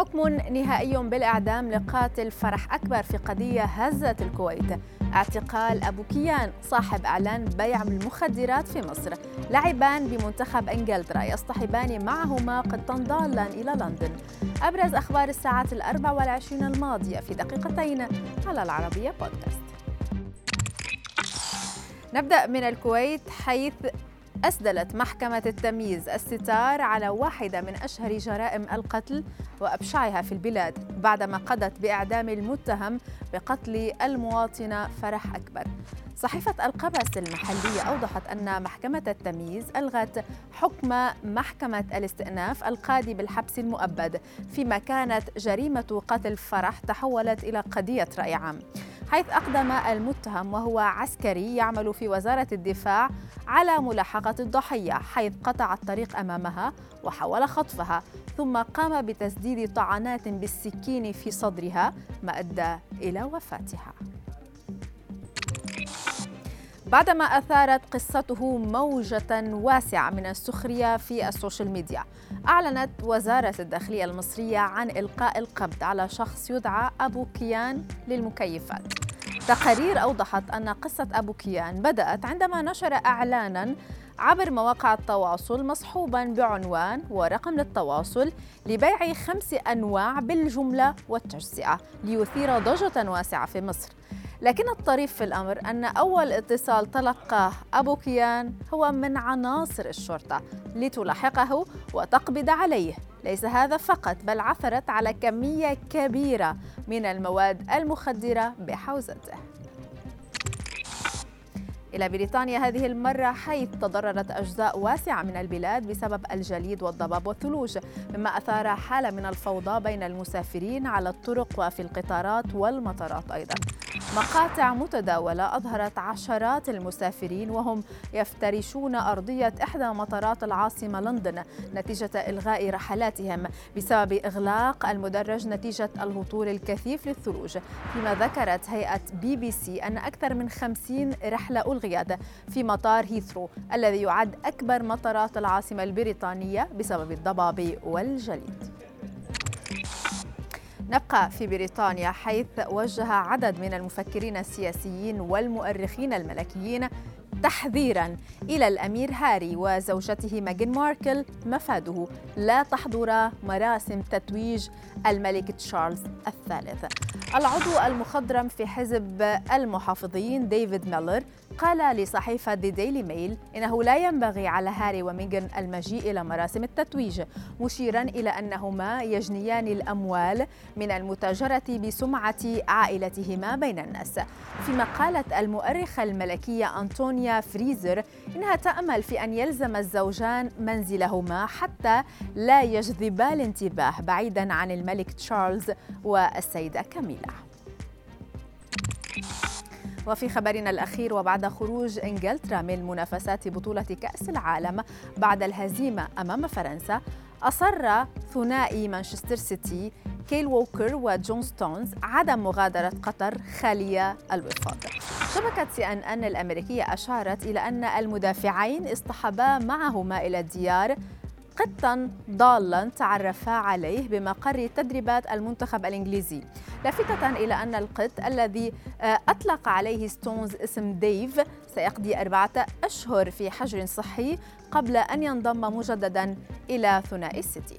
حكم نهائي بالإعدام لقاتل فرح أكبر في قضية هزت الكويت. اعتقال أبو كيان صاحب إعلان بيع المخدرات في مصر. لاعبان بمنتخب إنجلترا يصطحبان معهما قطا ضالا إلى لندن. أبرز أخبار الساعات الأربع والعشرين الماضية في دقيقتين على العربية بودكاست. نبدأ من الكويت حيث أسدلت محكمة التمييز الستار على واحدة من أشهر جرائم القتل وأبشعها في البلاد بعدما قضت بإعدام المتهم بقتل المواطنة فرح أكبر. صحيفة القبس المحلية أوضحت أن محكمة التمييز ألغت حكم محكمة الاستئناف القاضي بالحبس المؤبد فيما كانت جريمة قتل فرح تحولت إلى قضية رأي عام. حيث أقدم المتهم وهو عسكري يعمل في وزارة الدفاع على ملاحقة الضحية حيث قطع الطريق أمامها وحاول خطفها ثم قام بتسديد طعنات بالسكين في صدرها ما أدى إلى وفاتها. بعدما أثارت قصته موجة واسعة من السخرية في السوشيال ميديا. أعلنت وزارة الداخلية المصرية عن إلقاء القبض على شخص يدعى أبو كيان للمكيفات. تقارير أوضحت أن قصة أبو كيان بدأت عندما نشر إعلانا عبر مواقع التواصل مصحوبا بعنوان ورقم للتواصل لبيع خمس أنواع بالجملة والتجزئة ليثير ضجة واسعة في مصر. لكن الطريف في الأمر أن أول اتصال تلقاه أبو كيان هو من عناصر الشرطة لتلاحقه وتقبض عليه. ليس هذا فقط بل عثرت على كمية كبيرة من المواد المخدرة بحوزته. إلى بريطانيا هذه المرة حيث تضررت أجزاء واسعة من البلاد بسبب الجليد والضباب والثلوج مما أثار حالة من الفوضى بين المسافرين على الطرق وفي القطارات والمطارات أيضا. مقاطع متداولة أظهرت عشرات المسافرين وهم يفترشون أرضية إحدى مطارات العاصمة لندن نتيجة إلغاء رحلاتهم بسبب إغلاق المدرج نتيجة الهطول الكثيف للثلوج. فيما ذكرت هيئة بي بي سي أن أكثر من خمسين رحلة ألغيت في مطار هيثرو الذي يعد أكبر مطارات العاصمة البريطانية بسبب الضباب والجليد. نبقى في بريطانيا حيث وجه عدد من المفكرين السياسيين والمؤرخين الملكيين تحذيرا إلى الأمير هاري وزوجته ميغان ماركل مفاده لا تحضر مراسم تتويج الملك تشارلز الثالث. العضو المخضرم في حزب المحافظين ديفيد ميلر قال لصحيفة ذي ديلي ميل إنه لا ينبغي على هاري وميغان المجيء إلى مراسم التتويج مشيرا إلى أنهما يجنيان الأموال من المتاجرة بسمعة عائلتهما بين الناس. فيما قالت المؤرخة الملكية أنطونيا فريزر إنها تأمل في أن يلزم الزوجان منزلهما حتى لا يجذبا الانتباه بعيدا عن الملك تشارلز والسيدة كاميلا. وفي خبرنا الأخير وبعد خروج إنجلترا من منافسات بطولة كأس العالم بعد الهزيمة أمام فرنسا أصر ثنائي مانشستر سيتي كايل ووكر وجون ستونز عدم مغادرة قطر خالية الوفاض شبكة سي أن أن الأمريكية أشارت إلى أن المدافعين اصطحبا معهما إلى الديار قطا ضالا تعرفا عليه بمقر تدريبات المنتخب الإنجليزي. لافتة إلى أن القط الذي آه، أطلق عليه ستونز اسم ديف سيقضي أربعة أشهر في حجر صحي قبل أن ينضم مجددا إلى ثنائي السيتي.